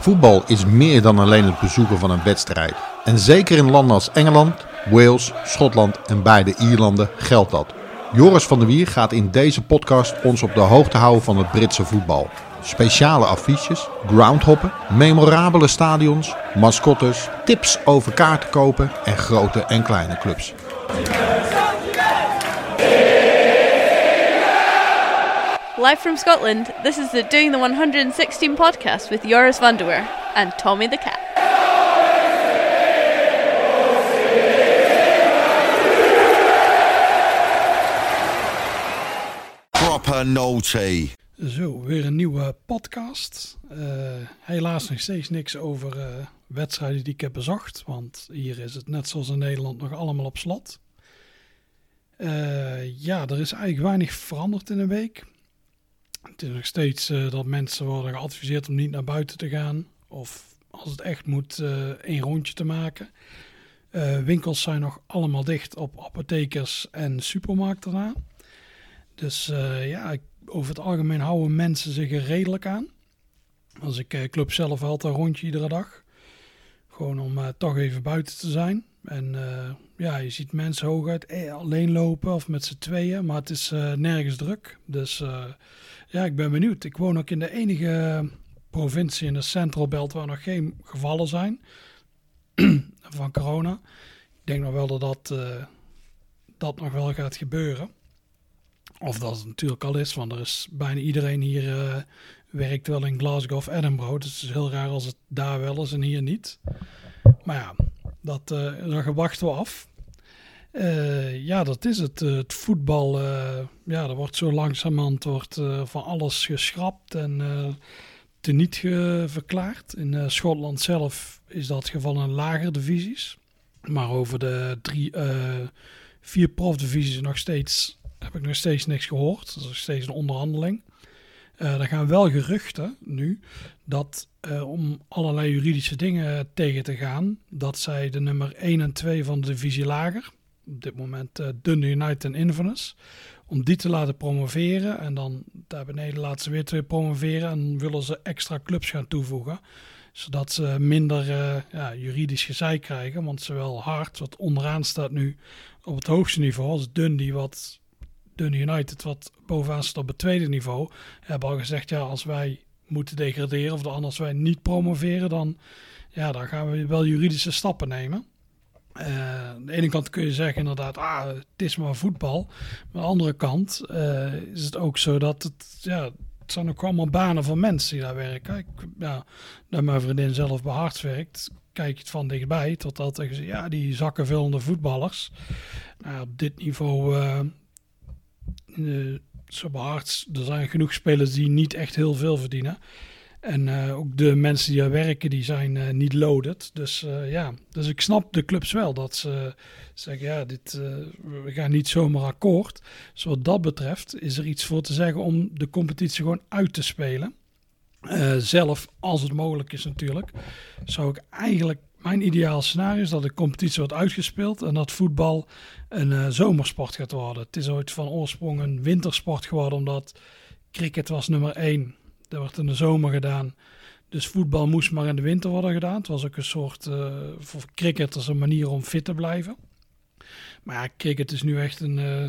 Voetbal is meer dan alleen het bezoeken van een wedstrijd. En zeker in landen als Engeland, Wales, Schotland en beide Ierlanden geldt dat. Joris van der Wier gaat in deze podcast ons op de hoogte houden van het Britse voetbal. Speciale affiches, groundhoppen, memorabele stadions, mascottes, tips over kaarten kopen en grote en kleine clubs. Live from Scotland, this is the Doing the 116 podcast with Joris van der Weer and Tommy the Cat. Proper naughty. Zo, weer een nieuwe podcast. Eh, helaas nog steeds niks over eh, wedstrijden die ik heb bezocht. Want hier is het net zoals in Nederland nog allemaal op slot. Eh, ja, er is eigenlijk weinig veranderd in een week. Het is nog steeds dat mensen worden geadviseerd om niet naar buiten te gaan. Of als het echt moet, één rondje te maken. winkels zijn nog allemaal dicht op apothekers en supermarkten na. Dus ja, over het algemeen houden mensen zich er redelijk aan. Als ik uh, club zelf altijd een rondje iedere dag. Gewoon om toch even buiten te zijn. En ja, je ziet mensen hooguit alleen lopen of met z'n tweeën. Maar het is nergens druk. Dus ja, ik ben benieuwd. Ik woon ook in de enige provincie in de Central Belt waar nog geen gevallen zijn van corona. Ik denk nog wel dat dat, dat nog wel gaat gebeuren. Of dat het natuurlijk al is, want er is bijna iedereen hier uh, werkt wel in Glasgow of Edinburgh. Dus het is heel raar als het daar wel is en hier niet. Maar ja, dat, uh, wachten we af. Uh, ja, dat is het. het voetbal, ja, er wordt zo langzamerhand wordt, van alles geschrapt en teniet verklaard. In Schotland zelf is dat geval in lagere divisies. Maar over de drie, vier profdivisies nog steeds heb ik nog steeds niks gehoord. Dat is nog steeds een onderhandeling. Er gaan wel geruchten nu dat om allerlei juridische dingen tegen te gaan, dat zij de nummer 1 en 2 van de divisie lager, op dit moment uh, Dundee United en Inverness, om die te laten promoveren en dan daar beneden laten ze weer twee promoveren en willen ze extra clubs gaan toevoegen zodat ze minder ja, juridisch gezeik krijgen. Want zowel Hart, wat onderaan staat nu op het hoogste niveau, als Dundee, wat Dundee United, wat bovenaan staat op het tweede niveau, hebben al gezegd, ja, als wij moeten degraderen of anders wij niet promoveren, dan, ja, dan gaan we wel juridische stappen nemen. Uh, aan de ene kant kun je zeggen inderdaad, ah, het is maar voetbal. Maar aan de andere kant uh, is het ook zo dat het, ja, het zijn ook allemaal banen van mensen die daar werken. Ik, ja, dat mijn vriendin zelf bij werkt, kijk je het van dichtbij. Totdat zeggen ja, die zakkenvullende voetballers. Nou, op dit niveau uh, uh, er zijn genoeg spelers die niet echt heel veel verdienen. En uh, ook de mensen die daar werken, die zijn uh, niet loaded. Dus uh, ja, dus ik snap de clubs wel dat ze zeggen, ja, dit, we gaan niet zomaar akkoord. Dus wat dat betreft is er iets voor te zeggen om de competitie gewoon uit te spelen. zelf, als het mogelijk is natuurlijk, zou ik eigenlijk mijn ideaal scenario is dat de competitie wordt uitgespeeld en dat voetbal een zomersport gaat worden. Het is ooit van oorsprong een wintersport geworden, omdat cricket was nummer één. Dat werd in de zomer gedaan. Dus voetbal moest maar in de winter worden gedaan. Het was ook een soort, uh, voor cricketers een manier om fit te blijven. Maar ja, cricket is nu echt een... Uh,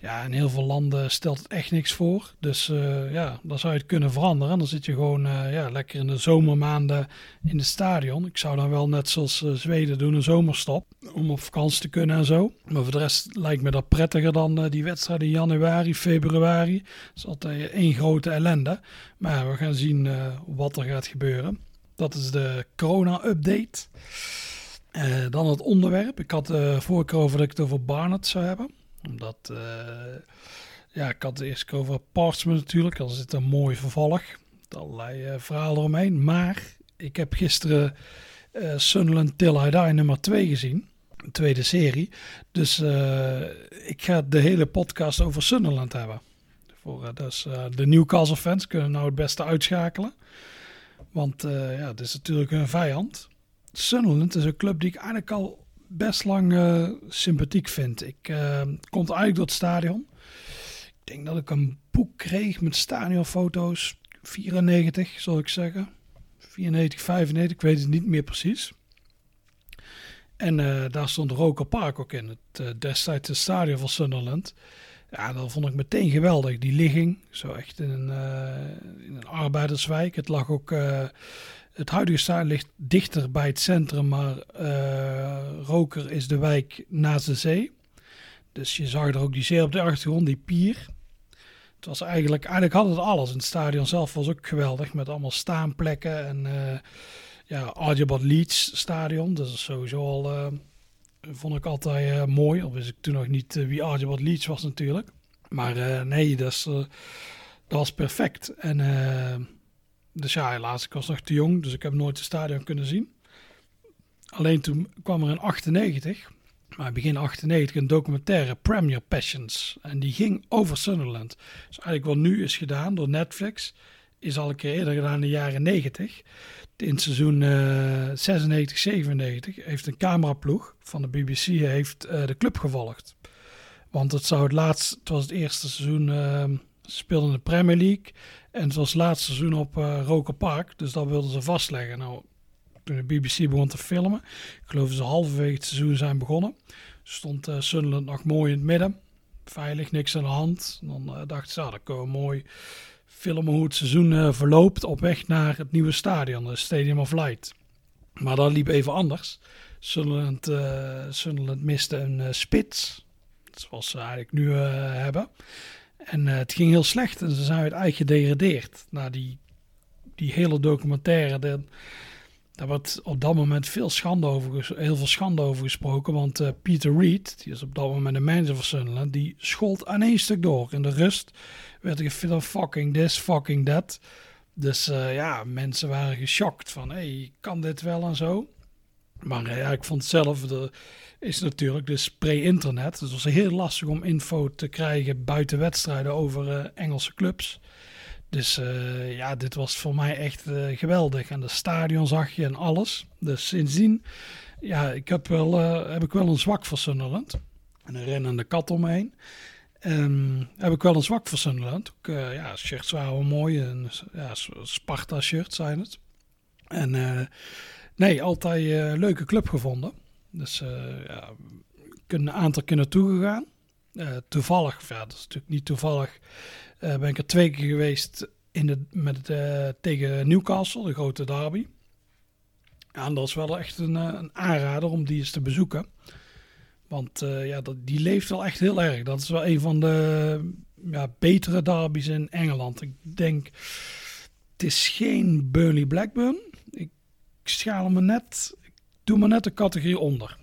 ja, in heel veel landen stelt het echt niks voor. Dus uh, ja, dan zou je het kunnen veranderen. Dan zit je gewoon uh, ja, lekker in de zomermaanden in het stadion. Ik zou dan wel net zoals uh, Zweden doen, een zomerstop. Om op vakantie te kunnen en zo. Maar voor de rest lijkt me dat prettiger dan die wedstrijden in januari, februari. Dat is altijd één grote ellende. Maar we gaan zien wat er gaat gebeuren. Dat is de corona-update. dan het onderwerp. Ik had vorige keer over dat ik het over Barnett zou hebben omdat, uh, ja, ik had eerste keer over Portsmouth natuurlijk. Dat is een mooi vervolg. Allerlei uh, verhalen eromheen. Maar ik heb gisteren uh, Sunderland Till I nummer 2 gezien. Tweede serie. Dus ik ga de hele podcast over Sunderland hebben. Voor, dus de Newcastle fans kunnen nou het beste uitschakelen. Want ja, het is natuurlijk een vijand. Sunderland is een club die ik eigenlijk al best lang uh, sympathiek vind. Ik uh, komt eigenlijk door het stadion. Ik denk dat ik een boek kreeg met stadionfoto's. 94, zal ik zeggen. 94, 95, ik weet het niet meer precies. En eh, daar stond Roker Park ook in, het destijds het stadion van Sunderland. Ja, dat vond ik meteen geweldig. Die ligging, zo echt in een, in een arbeiderswijk. Het lag ook, het huidige stadion ligt dichter bij het centrum, maar Roker is de wijk naast de zee. Dus je zag er ook die zee op de achtergrond, die pier. Het was eigenlijk, eigenlijk had het alles. Het stadion zelf was ook geweldig, met allemaal staanplekken en ja, Archibald Leeds stadion. Dat is sowieso al, uh, vond ik altijd uh, mooi. Al wist ik toen nog niet uh, wie Archibald Leeds was natuurlijk. Maar nee, dat, is, dat was perfect. En dus ja, helaas, ik was nog te jong, dus ik heb nooit het stadion kunnen zien. Alleen toen kwam er in 98, maar begin 98, een documentaire Premier Passions. En die ging over Sunderland. Dus eigenlijk wat nu is gedaan door Netflix, is al een keer eerder gedaan in de jaren 90 in seizoen uh, 96, 97 heeft een cameraploeg van de BBC heeft, uh, de club gevolgd. Want het, zou het, laatste, het was het eerste seizoen, uh, ze speelden in de Premier League. En het was laatste seizoen op uh, Roker Park. Dus dat wilden ze vastleggen. Nou, toen de BBC begon te filmen, ik geloof ze halverwege het seizoen zijn begonnen, stond uh, Sunderland nog mooi in het midden. Veilig, niks aan de hand. Dan uh, dachten ze, ah, dat komen mooi filmen hoe het seizoen verloopt op weg naar het nieuwe stadion, de Stadium of Light. Maar dat liep even anders. Sunderland, Sunderland miste een spits, zoals ze eigenlijk nu hebben. En het ging heel slecht en ze zijn uiteindelijk gedegradeerd. Na die, die hele documentaire, de, daar wordt op dat moment veel schande over, heel veel schande over gesproken. Want Peter Reed, die is op dat moment de manager van die schold aan één stuk door. In de rust werd er fucking this, fucking that. Dus uh, ja, mensen waren geschokt van, hey, kan dit wel en zo? Maar ja, ik vond zelf, er is natuurlijk dus pre-internet. Dus het was heel lastig om info te krijgen buiten wedstrijden over uh, Engelse clubs. Dus ja, dit was voor mij echt geweldig. En de stadion zag je en alles. Dus sindsdien, ja, ik heb, wel, heb ik wel een zwak voor Sunderland. En een rennende kat omheen. Um, heb ik wel een zwak voor Sunderland. Ook, ja, shirts waren wel mooi. En, ja, Sparta shirts zijn het. En nee, altijd uh, leuke club gevonden. Dus ja, een aantal keer naartoe gegaan. toevallig, ja, dat is natuurlijk niet toevallig, ben ik er twee keer geweest in de, met, tegen Newcastle, de grote derby. Ja, dat is wel echt een, een aanrader om die eens te bezoeken. Want uh, ja, dat, die leeft wel echt heel erg. Dat is wel een van de ja, betere derbies in Engeland. Ik denk, het is geen Burnley Blackburn. Ik schaal me net, ik doe me net de categorie onder.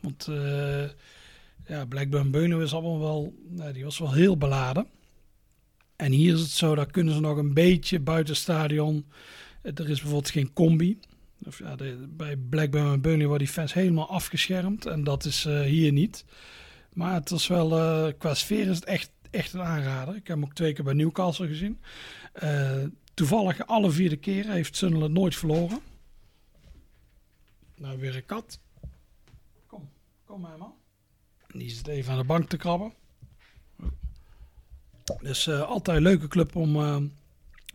Want uh, ja, Blackburn Burnley is allemaal wel, nou, die was wel heel beladen. En hier is het zo, daar kunnen ze nog een beetje buiten stadion. Er is bijvoorbeeld geen combi. Of ja, bij Blackburn en Burnley worden die fans helemaal afgeschermd. En dat is uh, hier niet. Maar het is wel, qua sfeer is het echt, echt een aanrader. Ik heb hem ook twee keer bij Newcastle gezien. Toevallig alle vierde keren heeft Sunderland nooit verloren. Nou, weer een kat. Kom, kom maar man. Die zit even aan de bank te krabben. Dus altijd een leuke club om,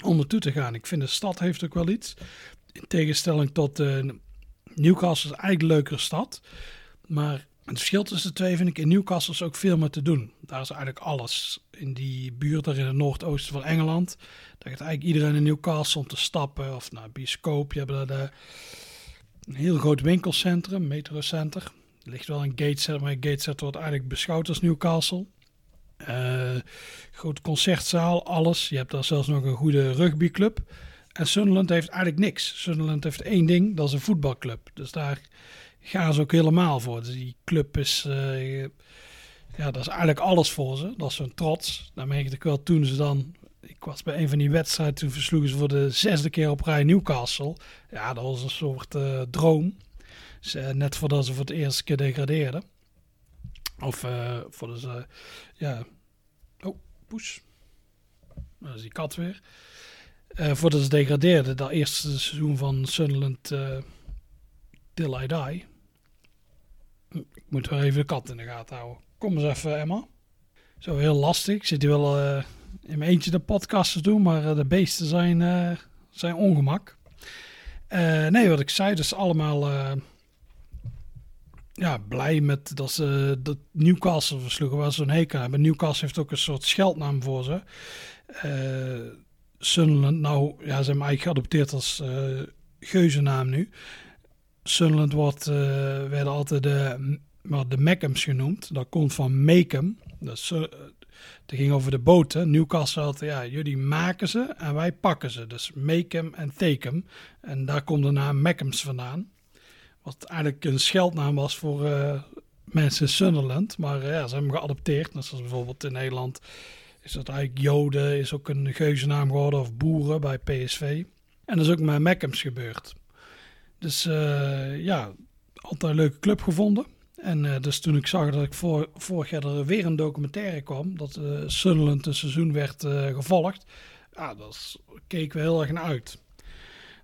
om naartoe te gaan. Ik vind de stad heeft ook wel iets in tegenstelling tot uh, Newcastle is eigenlijk een leukere stad. Maar het verschil tussen de twee vind ik in Newcastle is ook veel meer te doen. Daar is eigenlijk alles. In die buurt daar in het noordoosten van Engeland. Daar gaat eigenlijk iedereen in Newcastle om te stappen. Of naar bioscoop. Je hebt daar de, een heel groot winkelcentrum, metrocenter. Er ligt wel een gatecenter, maar een gatecenter wordt eigenlijk beschouwd als Newcastle. Uh, grote concertzaal, alles. Je hebt daar zelfs nog een goede rugbyclub. En Sunderland heeft eigenlijk niks. Sunderland heeft één ding, dat is een voetbalclub. Dus daar gaan ze ook helemaal voor. Dus die club is, uh, ja, dat is eigenlijk alles voor ze. Dat is hun trots. Dan merkte ik wel toen ze dan, ik was bij een van die wedstrijden, toen versloegen ze voor de zesde keer op rij Newcastle. Ja, dat was een soort uh, droom. Dus, uh, net voordat ze voor het eerste keer degradeerden. Of uh, ze, ja, oh, poes. Dat is die kat weer. Voordat ze degradeerden, dat eerste seizoen van Sunderland Till I Die. Ik moet wel even de kat in de gaten houden. Kom eens even, Emma. Zo heel lastig. Zit hier wel in mijn eentje de podcast te doen, maar de beesten zijn, zijn ongemak. Eh, nee, wat ik zei, dus allemaal eh, ja, blij met dat ze dat Newcastle versloegen, waar ze zo'n hekel hebben. Newcastle heeft ook een soort scheldnaam voor ze. Eh, Sunderland, nou, ja, ze hebben eigenlijk geadopteerd als uh, geuzennaam nu. Sunderland wordt, uh, werden altijd de, maar de genoemd. Dat komt van Macam. Dat, uh, het ging over de boten. Newcastle had, ja, jullie maken ze en wij pakken ze. Dus Macam en Thekum. En daar komt de naam Mackhams vandaan. Wat eigenlijk een scheldnaam was voor uh, mensen in Sunderland. Maar ja, ze hebben hem geadopteerd. Net zoals bijvoorbeeld in Nederland is dat eigenlijk Joden, is ook een geuzennaam geworden. Of Boeren bij PSV. En dat is ook met Mackhams gebeurd. Dus uh, ja, altijd een leuke club gevonden. En uh, dus toen ik zag dat ik voor, vorig jaar er weer een documentaire kwam, dat uh, Sunderland een seizoen werd uh, gevolgd, ja, daar keken we heel erg naar uit.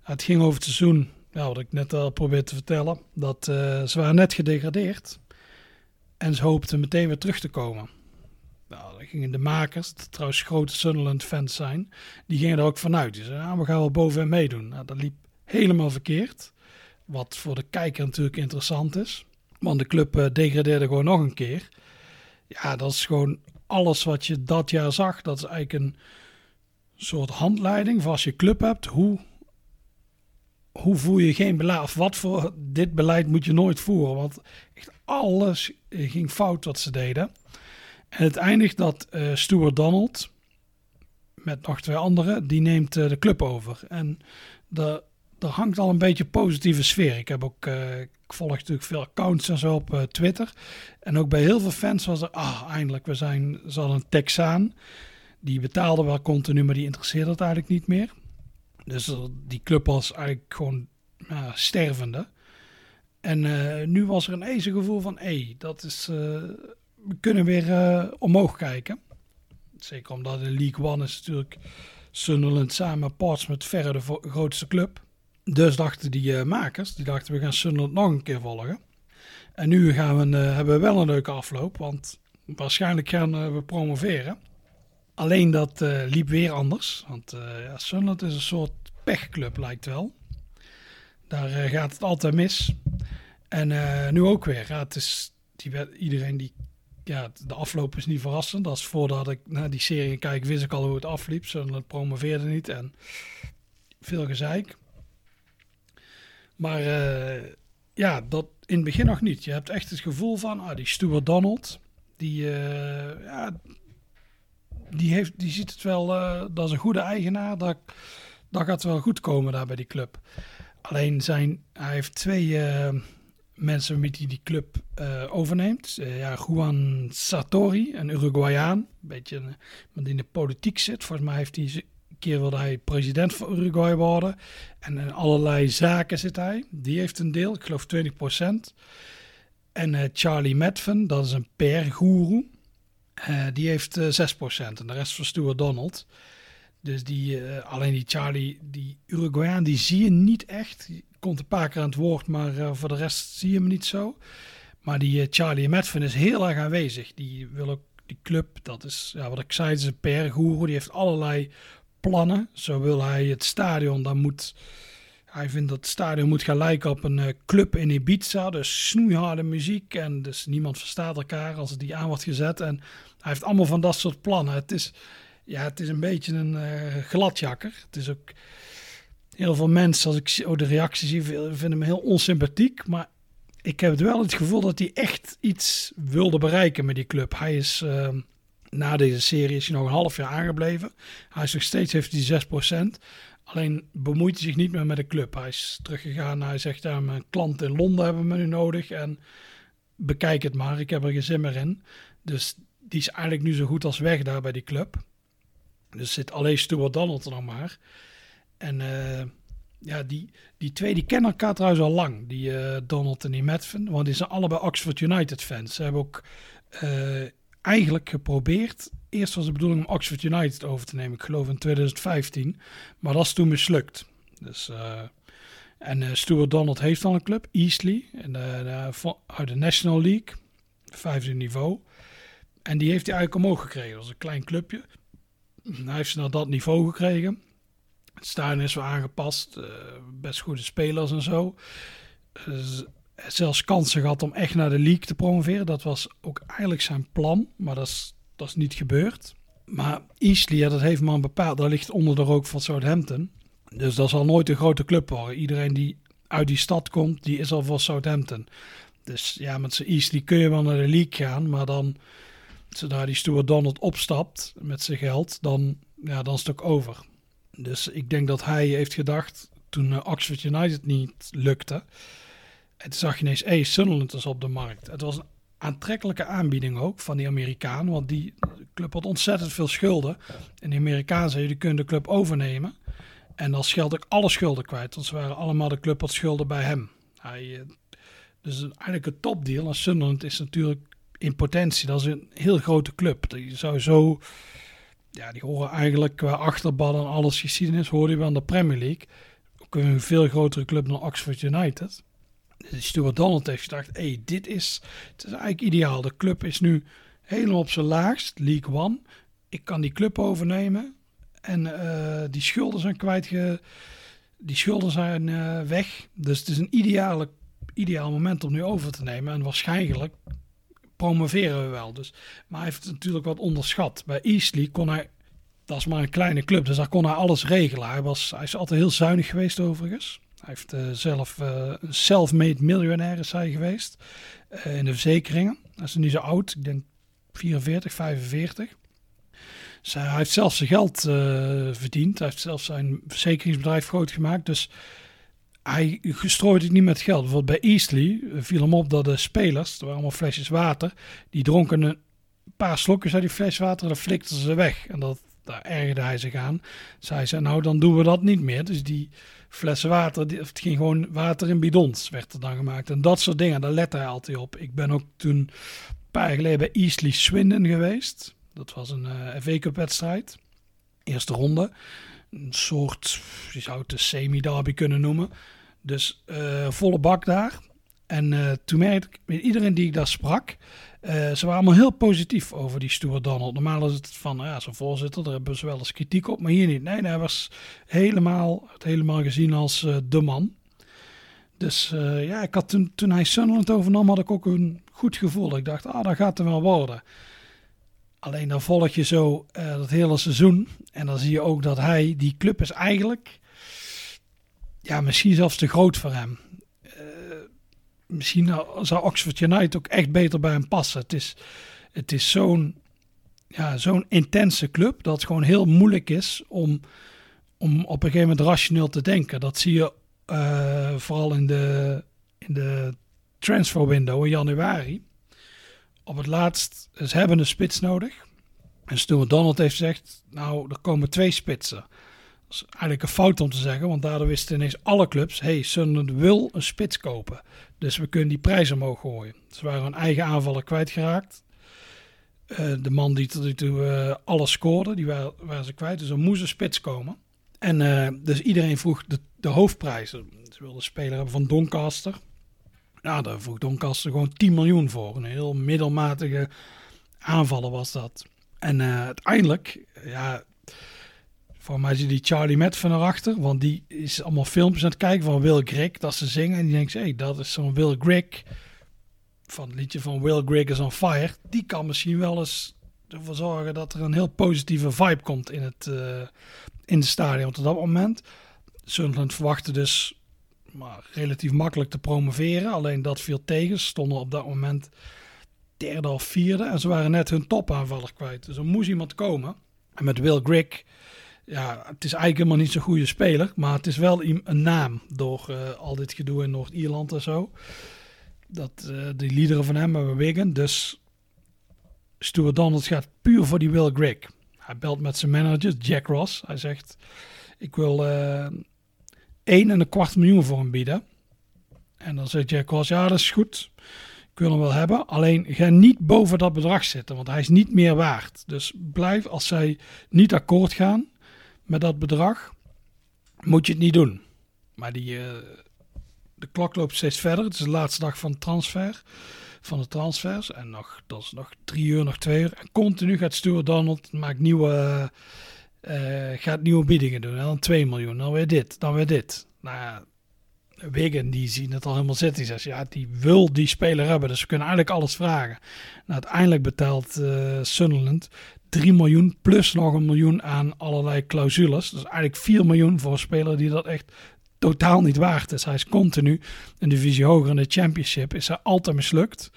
Het ging over het seizoen, ja, wat ik net al probeerde te vertellen, dat ze waren net gedegradeerd en ze hoopten meteen weer terug te komen. Nou, dan gingen de makers, die trouwens grote Sunderland-fans zijn, die gingen er ook vanuit. Die zeiden, nou, we gaan wel bovenin meedoen. Nou, dat liep helemaal verkeerd. Wat voor de kijker natuurlijk interessant is. Want de club uh, degradeerde gewoon nog een keer. Ja, dat is gewoon alles wat je dat jaar zag. Dat is eigenlijk een soort handleiding voor als je club hebt. Hoe, hoe voer je geen beleid? Of wat voor dit beleid moet je nooit voeren? Want echt alles ging fout wat ze deden. En het eindigt dat uh, Stuart Donald, met nog twee anderen, die neemt de club over. En de, er hangt al een beetje positieve sfeer. Ik heb ook, uh, ik volg natuurlijk veel accounts en zo op uh, Twitter. En ook bij heel veel fans was er, ah, eindelijk, we zijn, hadden een Texaan. Die betaalde wel continu, maar die interesseerde het eigenlijk niet meer. Dus die club was eigenlijk gewoon uh, stervende. En uh, nu was er een eze gevoel van, hé, hey, dat is, we kunnen weer omhoog kijken. Zeker omdat de League One is natuurlijk Sunderland samen Portsmouth verre de grootste club. Dus dachten die uh, makers, die dachten we gaan Sunderland nog een keer volgen. En nu gaan we, uh, hebben we wel een leuke afloop, want waarschijnlijk gaan uh, we promoveren. Alleen dat liep weer anders, want ja, Sunderland is een soort pechclub lijkt wel. Daar gaat het altijd mis. En nu ook weer. Het is, die, iedereen die ja, de afloop is niet verrassend. Is voordat ik naar die serie kijk, wist ik al hoe het afliep. Sunderland promoveerde niet en veel gezeik. Maar uh, ja, dat in het begin nog niet. Je hebt echt het gevoel van, ah, die Stuart Donald, die, uh, ja, die, heeft, die ziet het wel, uh, dat is een goede eigenaar, dat, dat gaat wel goed komen daar bij die club. Alleen zijn, hij heeft twee mensen met die die club overneemt. ja, Juan Sartori, een Uruguayaan, een beetje een, die in de politiek zit. Volgens mij heeft hij keer wilde hij president van Uruguay worden. En in allerlei zaken zit hij. Die heeft een deel, ik geloof 20%. En uh, Charlie Medven, dat is een PR-goeroe. Uh, die heeft uh, 6%. En de rest van Donald. Dus die, alleen die Charlie, die Uruguayaan, die zie je niet echt. Komt een paar keer aan het woord, maar voor de rest zie je hem niet zo. Maar die Charlie Medven is heel erg aanwezig. Die wil ook die club, dat is ja, wat ik zei, is een PR-goeroe. Die heeft allerlei plannen. Zo wil hij het stadion, dan moet... Hij vindt dat het stadion moet gaan lijken op een uh, club in Ibiza. Dus snoeiharde muziek en dus niemand verstaat elkaar als die aan wordt gezet. En hij heeft allemaal van dat soort plannen. Het is, ja, het is een beetje een uh, gladjakker. Het is ook... Heel veel mensen, als ik oh, de reacties zie, vinden hem heel onsympathiek. Maar ik heb het wel het gevoel dat hij echt iets wilde bereiken met die club. Hij is... Uh, na deze serie is hij nog een half jaar aangebleven. Hij is nog steeds, heeft hij 6%. Alleen bemoeit hij zich niet meer met de club. Hij is teruggegaan. Hij zegt, ja, mijn klanten in Londen hebben me nu nodig. En bekijk het maar, ik heb er geen zin meer in. Dus die is eigenlijk nu zo goed als weg daar bij die club. Dus zit alleen Stuart Donald er nog maar. En uh, ja, die, die twee die kennen elkaar trouwens al lang. Die uh, Donald en die Medven. Want die zijn allebei Oxford United fans. Ze hebben ook... Uh, eigenlijk geprobeerd. Eerst was de bedoeling om Oxford United over te nemen, ik geloof in 2015. Maar dat is toen mislukt. Dus, uh, en uh, Stuart Donald heeft al een club, Eastleigh, uit de National League, vijfde niveau. En die heeft hij eigenlijk omhoog gekregen. Dat was een klein clubje. Hij heeft ze naar dat niveau gekregen. Het stadion is wel aangepast. eh, best goede spelers en zo. Zelfs kansen gehad om echt naar de league te promoveren. Dat was ook eigenlijk zijn plan. Maar dat is, dat is niet gebeurd. Maar Eastleigh, dat heeft een bepaald. Dat ligt onder de rook van Southampton. Dus dat zal nooit een grote club worden. Iedereen die uit die stad komt, die is al voor Southampton. Dus ja, met zijn Eastleigh kun je wel naar de league gaan. Maar dan, zodra die Stuart Donald opstapt met zijn geld, dan, ja, dan is het ook over. Dus ik denk dat hij heeft gedacht, toen eh, Oxford United niet lukte. Toen zag je ineens, hey, Sunderland is op de markt. Het was een aantrekkelijke aanbieding ook van die Amerikaan. Want die club had ontzettend veel schulden. En de Amerikaan zei, je kunt de club overnemen. En dan scheld ik alle schulden kwijt. Want ze waren allemaal de club had schulden bij hem. Hij, eh, dus eigenlijk een topdeal. En Sunderland is natuurlijk in potentie, dat is een heel grote club. Die zou zo, ja, die horen eigenlijk qua achterban en alles geschiedenis, horen die wel aan de Premier League. Ook een veel grotere club dan Oxford United. Stuart Donald heeft gedacht, hey, dit is, het is eigenlijk ideaal. De club is nu helemaal op zijn laagst, League One. Ik kan die club overnemen. En eh, die schulden zijn kwijtge... Die schulden zijn eh, weg. Dus het is een ideale, ideaal moment om nu over te nemen. En waarschijnlijk promoveren we wel. Dus, maar hij heeft het natuurlijk wat onderschat. Bij Eastleigh kon hij... Dat is maar een kleine club, dus daar kon hij alles regelen. Hij, was, hij is altijd heel zuinig geweest overigens. Hij heeft eh, zelf eh, een self-made miljonair is hij geweest. eh, in de verzekeringen. Hij is niet zo oud. Ik denk 44, 45. Dus hij heeft zelf zijn geld eh, verdiend. Hij heeft zelf zijn verzekeringsbedrijf groot gemaakt. Dus hij strooit het niet met geld. Bijvoorbeeld bij Eastleigh eh, viel hem op dat de spelers, er waren allemaal flesjes water, die dronken een paar slokjes uit die fles water en dan flikten ze weg. En dat, daar ergerde hij zich aan. Zij zei, nou dan doen we dat niet meer. Dus die flessen water, het ging gewoon water in bidons, werd er dan gemaakt. En dat soort dingen, daar let hij altijd op. Ik ben ook toen een paar jaar geleden bij Eastleigh Swindon geweest. Dat was een eh FA Cup wedstrijd. Eerste ronde. Een soort, je zou het een semi-derby kunnen noemen. Dus eh, volle bak daar. En eh, toen merkte ik, iedereen die ik daar sprak, eh, ze waren allemaal heel positief over die Stuart Donald. Normaal is het van, ja, zijn voorzitter, daar hebben ze wel eens kritiek op, maar hier niet. Nee, hij was helemaal, het helemaal gezien als eh, de man. Dus eh, ja, ik had toen, toen hij Sunderland overnam, had ik ook een goed gevoel. Ik dacht, ah, dat gaat er wel worden. Alleen dan volg je zo dat hele seizoen. En dan zie je ook dat hij, die club is eigenlijk, ja, misschien zelfs te groot voor hem. Misschien zou Oxford United ook echt beter bij hem passen. Het is, het is zo'n ja, zo'n intense club dat het gewoon heel moeilijk is om, om op een gegeven moment rationeel te denken. Dat zie je eh, vooral in de, in de transfer window in januari. Op het laatst, ze hebben een spits nodig. En Stuart Donald heeft gezegd, nou, er komen twee spitsen. Is eigenlijk een fout om te zeggen, want daardoor wisten ineens alle clubs, hey, Sunderland wil een spits kopen. Dus we kunnen die prijs omhoog gooien. Ze waren hun eigen aanvaller kwijtgeraakt. Eh, de man die tot nu toe eh, alles scoorde, die waren, ze kwijt. Dus er moest een spits komen. En eh, dus iedereen vroeg de, de hoofdprijzen. Ze wilden een speler hebben van Doncaster. Nou, daar vroeg Doncaster gewoon 10 miljoen voor. Een heel middelmatige aanvaller was dat. En uiteindelijk, ja, voor mij je die Charlie Met van erachter. Want die is allemaal filmpjes aan het kijken van Will Grigg, dat ze zingen. En die denkt, hé, hey, dat is zo'n Will Grigg van het liedje van Will Grigg is on Fire. Die kan misschien wel eens ervoor zorgen dat er een heel positieve vibe komt in het, eh, in de stadion. Op dat moment, Sunderland verwachtte dus maar relatief makkelijk te promoveren. Alleen dat viel tegen. Ze stonden op dat moment derde of vierde. En ze waren net hun topaanvaller kwijt. Dus er moest iemand komen. En met Will Grigg, ja, het is eigenlijk helemaal niet zo'n goede speler. Maar het is wel een naam door eh, al dit gedoe in Noord-Ierland en zo. Dat eh die liederen van hem hebben Wigan. Dus Stuart Donald gaat puur voor die Will Grigg. Hij belt met zijn manager, Jack Ross. Hij zegt, ik wil eh 1 en een kwart miljoen voor hem bieden. En dan zegt Jack Ross, ja dat is goed. Ik wil hem wel hebben. Alleen ga niet boven dat bedrag zitten, want hij is niet meer waard. Dus blijf, als zij niet akkoord gaan met dat bedrag, moet je het niet doen. Maar die, eh, de klok loopt steeds verder. Het is de laatste dag van transfer. Van de transfers. En nog, dat is nog drie uur, nog twee uur. En continu gaat Stuart Donald, maakt nieuwe, eh, gaat nieuwe biedingen doen. En dan 2 miljoen, dan weer dit, dan weer dit. Nou ja, Wigan die zien het al helemaal zitten. Die zegt, ja, die wil die speler hebben. Dus we kunnen eigenlijk alles vragen. Nou, uiteindelijk betaalt uh, Sunderland 3 miljoen plus nog een miljoen aan allerlei clausules. Dus eigenlijk 4 miljoen voor een speler die dat echt totaal niet waard is. Hij is continu een divisie hoger in de championship. Is hij altijd mislukt.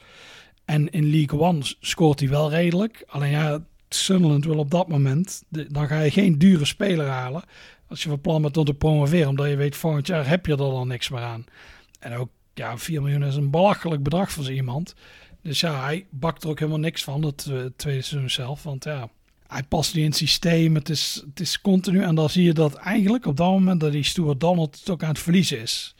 En in League One scoort hij wel redelijk. Alleen ja, Sunderland wil op dat moment, dan ga je geen dure speler halen. Als je van plan bent om te promoveren, omdat je weet volgend jaar heb je er dan niks meer aan. En ook, ja, 4 miljoen is een belachelijk bedrag voor zo iemand. Dus ja, hij bakt er ook helemaal niks van, het uh, tweede seizoen zelf. Want ja, hij past niet in het systeem. Het is, het is continu. En dan zie je dat eigenlijk op dat moment dat die Stuart Donald het ook aan het verliezen is.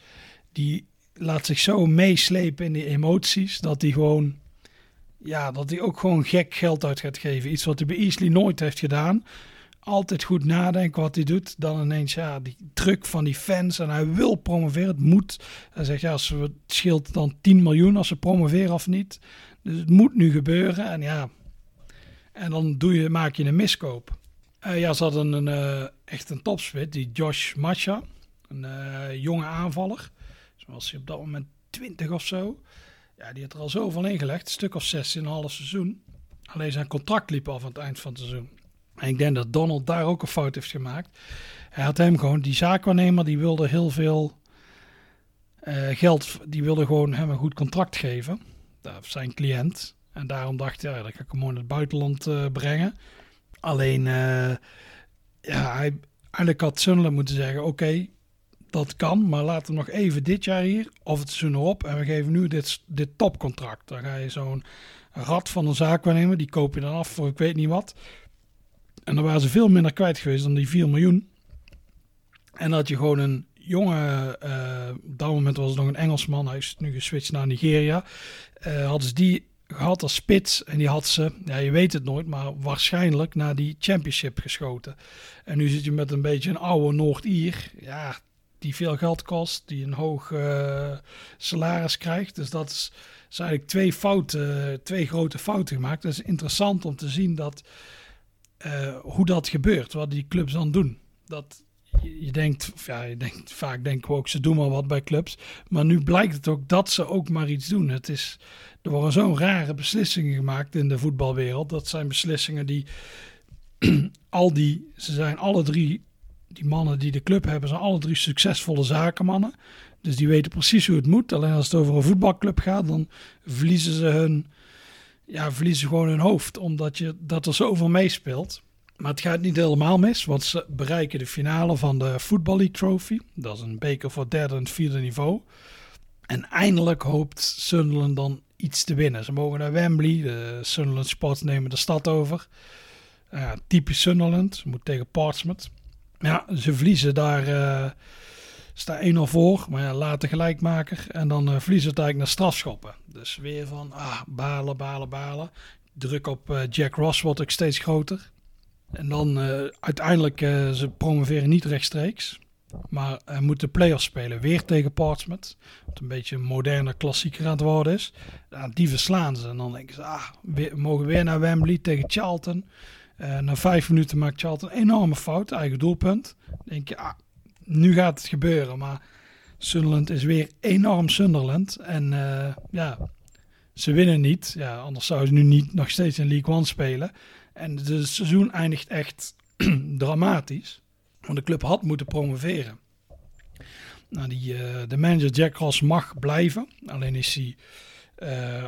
Die laat zich zo meeslepen in die emoties, dat hij gewoon ja, dat hij ook gewoon gek geld uit gaat geven. Iets wat hij bij Easley nooit heeft gedaan. Altijd goed nadenken wat hij doet. Dan ineens, ja, die druk van die fans. En hij wil promoveren. Het moet. Hij zegt, ja, als we, het scheelt dan 10 miljoen als ze promoveren of niet. Dus het moet nu gebeuren. En ja, en dan doe je, maak je een miskoop. Uh, ja, ze hadden een, uh, echt een topspit. Die Josh Macha. Een uh, jonge aanvaller. Zoals hij op dat moment 20 of zo. Ja, die had er al zoveel ingelegd. Een stuk of zes in een half seizoen. Alleen zijn contract liep af aan het eind van het seizoen. En ik denk dat Donald daar ook een fout heeft gemaakt. Hij had hem gewoon, die zaakwaarnemer, die wilde heel veel uh, geld. Die wilde gewoon hem een goed contract geven. Zijn cliënt. En daarom dacht hij, ja, dat ga ik hem gewoon naar het buitenland uh, brengen. Alleen, uh, ja, hij, eigenlijk had Sunderland moeten zeggen, oké, dat kan, maar laten we nog even dit jaar hier of het seizoen erop en we geven nu dit, dit topcontract. Dan ga je zo'n rat van een zaak die koop je dan af voor ik weet niet wat. En dan waren ze veel minder kwijt geweest dan die 4 miljoen. En dat je gewoon een jonge, uh, op dat moment was het nog een Engelsman, hij is nu geswitcht naar Nigeria. Uh, hadden ze die gehad als spits en die had ze, ja, je weet het nooit, maar waarschijnlijk naar die championship geschoten. En nu zit je met een beetje een oude Noord-Ier. Ja, die veel geld kost, die een hoog uh, salaris krijgt. Dus dat is, is, eigenlijk twee fouten, twee grote fouten gemaakt. Het is interessant om te zien dat, uh, hoe dat gebeurt, wat die clubs dan doen. Dat je, je denkt, ja, je denkt, vaak denken we ook, ze doen maar wat bij clubs. Maar nu blijkt het ook dat ze ook maar iets doen. Het is, er worden zo'n rare beslissingen gemaakt in de voetbalwereld. Dat zijn beslissingen die al die, ze zijn alle drie die mannen die de club hebben, zijn alle drie succesvolle zakenmannen. Dus die weten precies hoe het moet. Alleen als het over een voetbalclub gaat, dan verliezen ze hun, ja, verliezen gewoon hun hoofd. Omdat je, dat er zoveel meespeelt. Maar het gaat niet helemaal mis, want ze bereiken de finale van de Football League Trophy. Dat is een beker voor derde en vierde niveau. En eindelijk hoopt Sunderland dan iets te winnen. Ze mogen naar Wembley, de Sunderland Sports nemen de stad over. Typisch Sunderland, ze moet tegen Portsmouth. Ja, ze verliezen daar. Uh, staat 1-0 voor, maar ja, later gelijkmaker. En dan uh, verliezen het eigenlijk naar strafschoppen. Dus weer van, ah, balen, balen, balen. Druk op uh, Jack Ross wordt ook steeds groter. En dan uiteindelijk, ze promoveren niet rechtstreeks. Maar uh, moeten play-offs spelen. Weer tegen Portsmouth. Wat een beetje een moderne klassieker aan het worden is. Die verslaan ze. En dan denken ze, ah, we mogen weer naar Wembley tegen Charlton. Uh, na vijf minuten maakt Charlton een enorme fout, eigen doelpunt. Dan denk je, ah, nu gaat het gebeuren. Maar Sunderland is weer enorm Sunderland. En uh, ja, ze winnen niet. Ja, anders zouden ze nu niet nog steeds in League One spelen. En het seizoen eindigt echt dramatisch. Want de club had moeten promoveren. Nou, die, uh, de manager Jack Ross mag blijven. Alleen is hij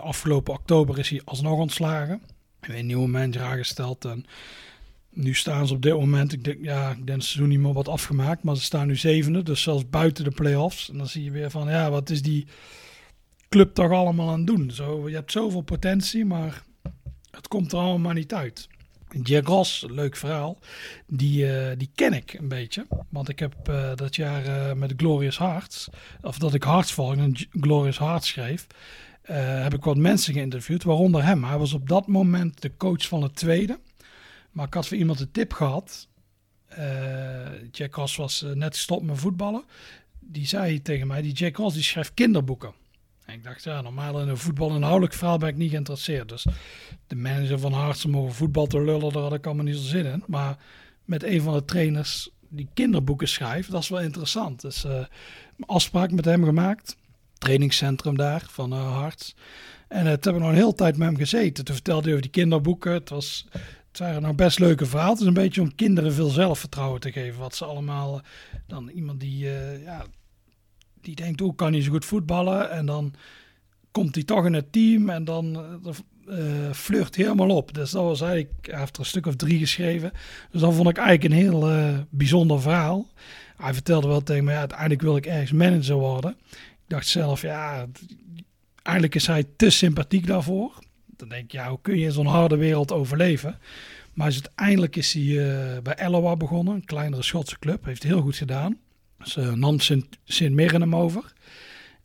afgelopen oktober is hij alsnog ontslagen een nieuwe manager aangesteld. En nu staan ze op dit moment, ik denk, ja, ik denk dat ze doen niet meer wat afgemaakt, maar ze staan nu zevende, dus zelfs buiten de play-offs. En dan zie je weer van, ja, wat is die club toch allemaal aan het doen? Zo, je hebt zoveel potentie, maar het komt er allemaal niet uit. Jack Ross, leuk verhaal, die, uh, die ken ik een beetje. Want ik heb uh, dat jaar uh, met Glorious Hearts, of dat ik Hearts volg en Glorious Hearts schreef, heb ik wat mensen geïnterviewd, waaronder hem. Hij was op dat moment de coach van het tweede. Maar ik had voor iemand een tip gehad. Uh, Jack Ross was uh, net gestopt met voetballen. Die zei tegen mij, die Jack Ross die schrijft kinderboeken. En ik dacht, ja, normaal in een voetbal inhoudelijk verhaal ben ik niet geïnteresseerd. Dus de manager van Hartsen mogen voetbal te lullen, daar had ik allemaal niet zo zin in. Maar met een van de trainers die kinderboeken schrijft. Dat is wel interessant. Dus uh, afspraak met hem gemaakt. Trainingscentrum daar van Harts. En toen hebben we nog een hele tijd met hem gezeten. Toen vertelde hij over die kinderboeken. Het, was, het waren nou best leuke verhalen. Het is een beetje om kinderen veel zelfvertrouwen te geven. Wat ze allemaal... dan iemand die, ja, die denkt, hoe kan hij zo goed voetballen? En dan komt hij toch in het team en dan uh, flirt helemaal op. Dus dat was eigenlijk, hij heeft er een stuk of drie geschreven. Dus dat vond ik eigenlijk een heel bijzonder verhaal. Hij vertelde wel tegen me, ja, uiteindelijk wil ik ergens manager worden. Ik dacht zelf, ja, eigenlijk is hij te sympathiek daarvoor. Dan denk ik, ja, hoe kun je in zo'n harde wereld overleven? Maar uiteindelijk is hij uh, bij Eloa begonnen, een kleinere Schotse club. Heeft heel goed gedaan. Dus uh, nam Sint-Mirren hem over.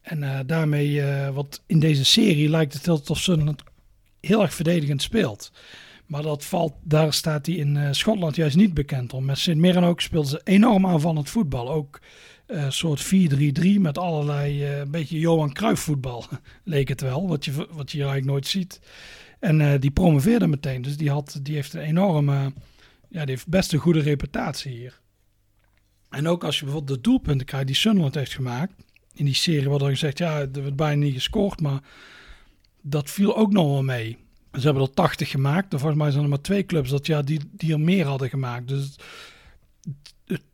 En uh, daarmee, wat in deze serie lijkt het heel Sunderland heel erg verdedigend speelt. Maar dat valt, daar staat hij in Schotland juist niet bekend om. Met Sint Mirren ook speelden ze enorm aanvallend voetbal. Ook een soort 4-3-3 met allerlei, een beetje Johan Cruijff voetbal leek het wel. Wat je, wat je eigenlijk nooit ziet. En die promoveerde meteen. Dus die, had, die heeft een enorme, ja, die heeft best een goede reputatie hier. En ook als je bijvoorbeeld de doelpunten krijgt die Sunderland heeft gemaakt. In die serie wordt er gezegd, ja, er werd bijna niet gescoord, maar dat viel ook nog wel mee. Ze hebben er 80 gemaakt. En volgens mij zijn er maar twee clubs dat, ja, die, die er meer hadden gemaakt. Dus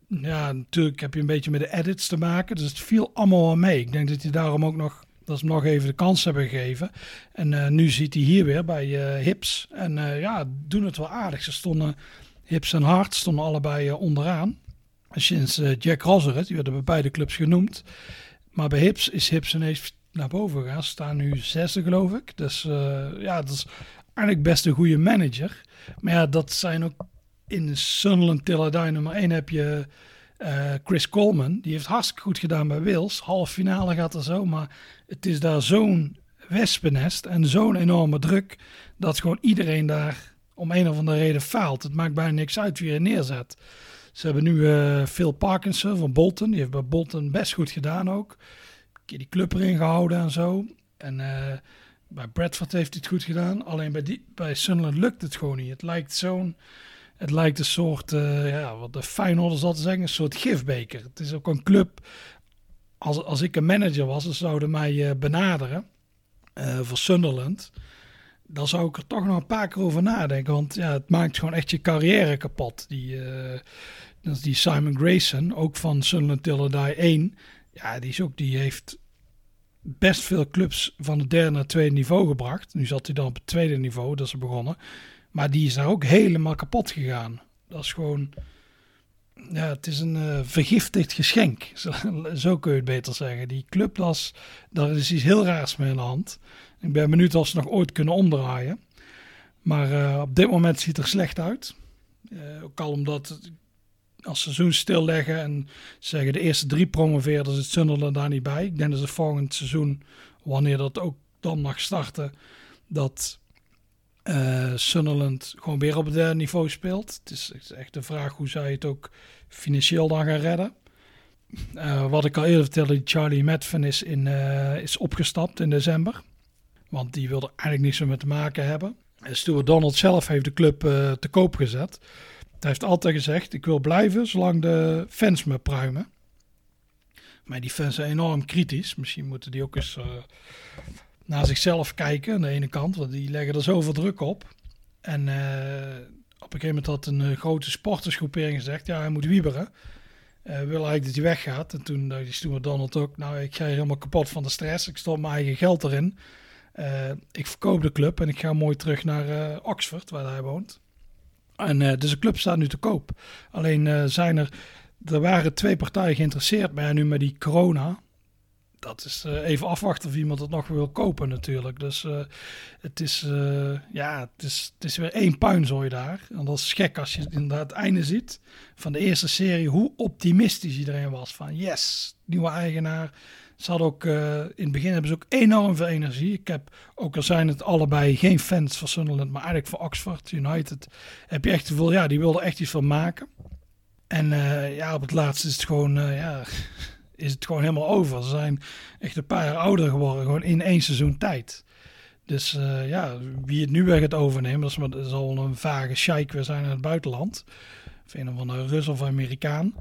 ja, natuurlijk heb je een beetje met de edits te maken. Dus het viel allemaal wel mee. Ik denk dat hij daarom ook nog, dat ze hem nog even de kans hebben gegeven. En uh, nu zit hij hier weer bij uh, Hips. En uh, ja, doen het wel aardig. Ze stonden, Hips en Hart stonden allebei onderaan. Sinds Jack Rosseret, die werden bij beide clubs genoemd. Maar bij Hips is Hips ineens naar boven gegaan. Ze staan nu zesde, geloof ik. Dus ja, dat is eigenlijk best een goede manager. Maar ja, dat zijn ook in Sunderland Tillardij nummer 1 heb je uh, Chris Coleman. Die heeft hartstikke goed gedaan bij Wales. Half finale gaat er zo, maar het is daar zo'n wespennest en zo'n enorme druk dat gewoon iedereen daar om een of andere reden faalt. Het maakt bijna niks uit wie je neerzet. Ze hebben nu uh, Phil Parkinson van Bolton. Die heeft bij Bolton best goed gedaan ook. Een keer die club erin gehouden en zo. En uh, bij Bradford heeft hij het goed gedaan. Alleen bij, die, bij Sunderland lukt het gewoon niet. Het lijkt zo'n... Het lijkt een soort, uh, ja, wat de Feyenoorders altijd zeggen, een soort gifbeker. Het is ook een club, als, als ik een manager was, ze zouden mij benaderen voor Sunderland dan zou ik er toch nog een paar keer over nadenken. Want ja, het maakt gewoon echt je carrière kapot. Die, dat is die Simon Grayson, ook van Sunderland Till Die 1. Ja, die, is ook, die heeft best veel clubs van het derde naar tweede niveau gebracht. Nu zat hij dan op het tweede niveau, dat ze begonnen. Maar die is daar ook helemaal kapot gegaan. Dat is gewoon... Ja, het is een uh, vergiftigd geschenk. Zo, zo, kun je het beter zeggen. Die club, is, daar is iets heel raars mee aan de hand. Ik ben benieuwd of ze nog ooit kunnen omdraaien. Maar uh, op dit moment ziet het er slecht uit. Uh, ook al omdat als seizoen stilleggen en zeggen de eerste drie promoveerders het Sunderland daar niet bij. Ik denk dat ze volgend seizoen, wanneer dat ook dan mag starten, dat uh, Sunderland gewoon weer op het derde niveau speelt. Het is, echt de vraag hoe zij het ook financieel dan gaan redden. Uh, wat ik al eerder vertelde, Charlie Medven is, in, uh, is opgestapt in december. Want die wilde eigenlijk niets meer te maken hebben. En Stuart Donald zelf heeft de club te koop gezet. Hij heeft altijd gezegd: Ik wil blijven zolang de fans me pruimen. Maar die fans zijn enorm kritisch. Misschien moeten die ook eens naar zichzelf kijken aan de ene kant, want die leggen er zoveel druk op. En uh, op een gegeven moment had een grote sportersgroepering gezegd: Ja, hij moet wieberen. Uh, wil eigenlijk dat hij weggaat. En toen dacht die Stuart Donald ook: Nou, ik ga hier helemaal kapot van de stress. Ik stop mijn eigen geld erin. Ik verkoop de club en ik ga mooi terug naar Oxford, waar hij woont. En dus de club staat nu te koop. Alleen zijn er, er waren twee partijen geïnteresseerd, maar nu met die corona, dat is even afwachten of iemand het nog wil kopen natuurlijk. Dus het is, ja, het is, het is weer één puinzooi daar. En dat is gek als je inderdaad het einde ziet van de eerste serie, hoe optimistisch iedereen was. Van yes, nieuwe eigenaar. Ze hadden ook, in het begin hebben ze ook enorm veel energie. Ik heb, ook al zijn het allebei geen fans van Sunderland, maar eigenlijk voor Oxford United, heb je echt het gevoel, ja, die wilden echt iets van maken. En ja, op het laatst is het gewoon, ja, is het gewoon helemaal over. Ze zijn echt een paar jaar ouder geworden, gewoon in één seizoen tijd. Dus ja, wie het nu weer gaat overnemen, dat, is maar, dat zal een vage sheik weer zijn in het buitenland. Of een of andere Rus of Amerikaan.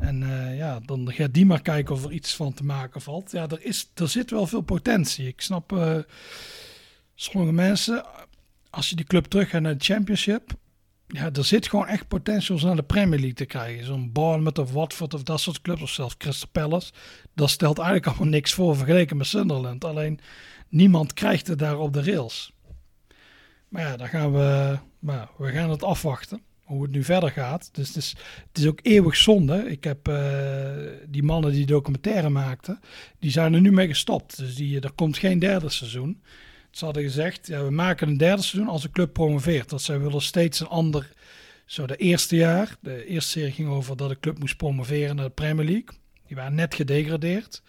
En uh, ja, dan gaat die maar kijken of er iets van te maken valt. Ja, er, is, er zit wel veel potentie. Ik snap uh, sommige mensen, als je die club terug gaat naar de Championship, ja, er zit gewoon echt potentie om ze naar de Premier League te krijgen. Zo'n Bournemouth of Watford of dat soort clubs, of zelfs Crystal Palace. Dat stelt eigenlijk allemaal niks voor vergeleken met Sunderland. Alleen niemand krijgt het daar op de rails. Maar ja, dan gaan we, we gaan het afwachten hoe het nu verder gaat. Dus het is, het is ook eeuwig zonde. Ik heb uh, die mannen die documentaire maakten, die zijn er nu mee gestopt. Dus die, er komt geen derde seizoen. Ze hadden gezegd, ja, we maken een derde seizoen als de club promoveert. Dat zij willen steeds een ander, zo de eerste jaar, de eerste serie ging over dat de club moest promoveren naar de Premier League. Die waren net gedegradeerd.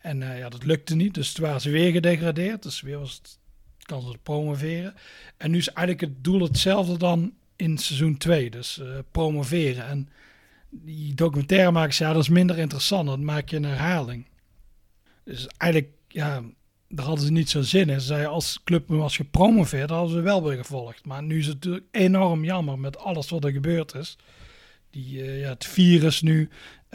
En uh, ja, dat lukte niet, dus toen waren ze weer gedegradeerd. Dus weer was het kan ze promoveren. En nu is eigenlijk het doel hetzelfde dan in seizoen 2, dus uh, promoveren. En die documentaire maken ja, dat is minder interessant, dan maak je een herhaling. Dus eigenlijk, ja, daar hadden ze niet zo zin in. Ze zeiden, als club was gepromoveerd, hadden ze wel weer gevolgd. Maar nu is het natuurlijk enorm jammer met alles wat er gebeurd is. Die, uh, ja, het virus nu,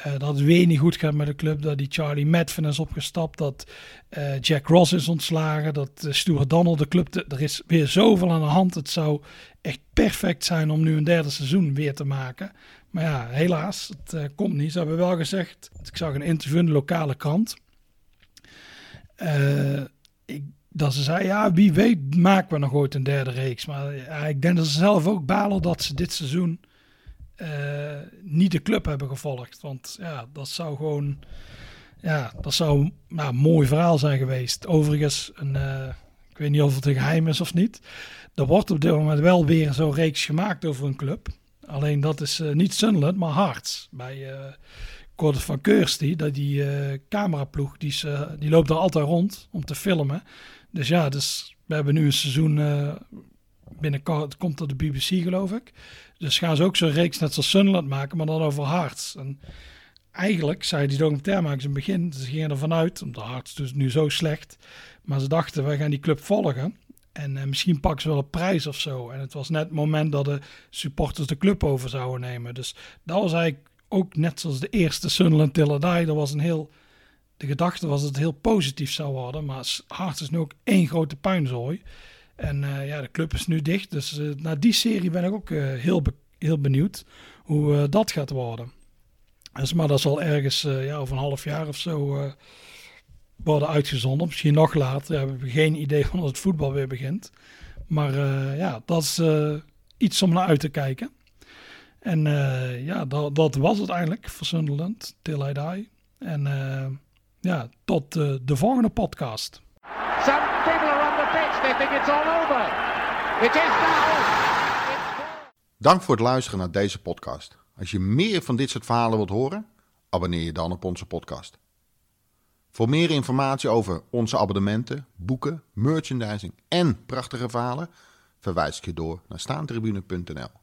uh, dat het weer niet goed gaat met de club. Dat die Charlie Madden is opgestapt. Dat uh, Jack Ross is ontslagen. Dat Stuart Donald de club... Er is weer zoveel aan de hand. Het zou echt perfect zijn om nu een derde seizoen weer te maken. Maar ja, helaas, het komt niet. Ze hebben wel gezegd... Ik zag een interview in de lokale krant. Ik, dat ze zei, ja, wie weet maken we nog ooit een derde reeks. Maar ik denk dat ze zelf ook balen dat ze dit seizoen uh, niet de club hebben gevolgd. Want ja, dat zou gewoon. Ja, dat zou nou, een mooi verhaal zijn geweest. Overigens, een, uh, ik weet niet of het een geheim is of niet. Er wordt op dit moment wel weer zo'n reeks gemaakt over een club. Alleen dat is uh, niet Sunderland, maar Hearts. Bij uh, Gordon van Kirsty, dat die cameraploeg, die, is, die loopt er altijd rond om te filmen. Dus ja, dus we hebben nu een seizoen binnenkort komt er de BBC geloof ik. Dus gaan ze ook zo'n reeks net zoals Sunderland maken, maar dan over Hearts. En eigenlijk zei die documentairemakers in het begin, ze gingen ervan uit, omdat Hearts dus nu zo slecht, maar ze dachten, wij gaan die club volgen. En uh, misschien pakken ze wel een prijs of zo. En het was net het moment dat de supporters de club over zouden nemen. Dus dat was eigenlijk ook net zoals de eerste Sunderland Till was een heel... De gedachte was dat het heel positief zou worden. Maar Hearts is nu ook één grote puinzooi. En uh, ja, de club is nu dicht. Dus uh, naar die serie ben ik ook uh, heel, heel benieuwd hoe dat gaat worden. Dus, maar dat zal ergens ja, over een half jaar of zo worden uitgezonden. Misschien nog later. Ja, we hebben geen idee van het voetbal weer begint. Maar ja, dat is iets om naar uit te kijken. En ja, dat, dat, was het eigenlijk voor Sunderland, Till I Die. En ja, tot de volgende podcast. Some people are on the pitch. They think it's all over. It is now. Dank voor het luisteren naar deze podcast. Als je meer van dit soort verhalen wilt horen, abonneer je dan op onze podcast. Voor meer informatie over onze abonnementen, boeken, merchandising en prachtige verhalen, verwijs ik je door naar staantribune.nl.